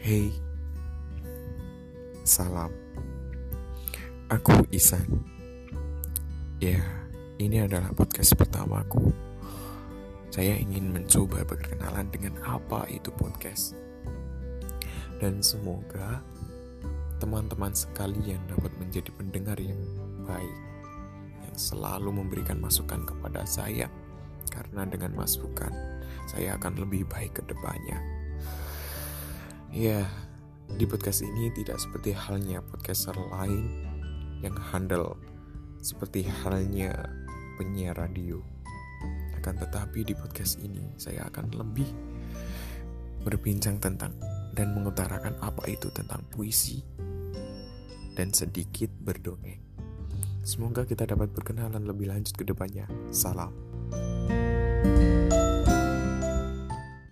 Hey, salam. Aku Isan. Ya, ini adalah podcast pertamaku. Saya ingin mencoba berkenalan dengan apa itu podcast. Dan semoga teman-teman sekalian dapat menjadi pendengar yang baik, yang selalu memberikan masukan kepada saya, karena dengan masukan saya akan lebih baik ke depannya. Ya, di podcast ini tidak seperti halnya podcaster lain yang handal seperti halnya penyiar radio. Akan tetapi di podcast ini saya akan lebih berbincang tentang dan mengutarakan apa itu tentang puisi dan sedikit berdongeng. Semoga kita dapat berkenalan lebih lanjut ke depannya. Salam.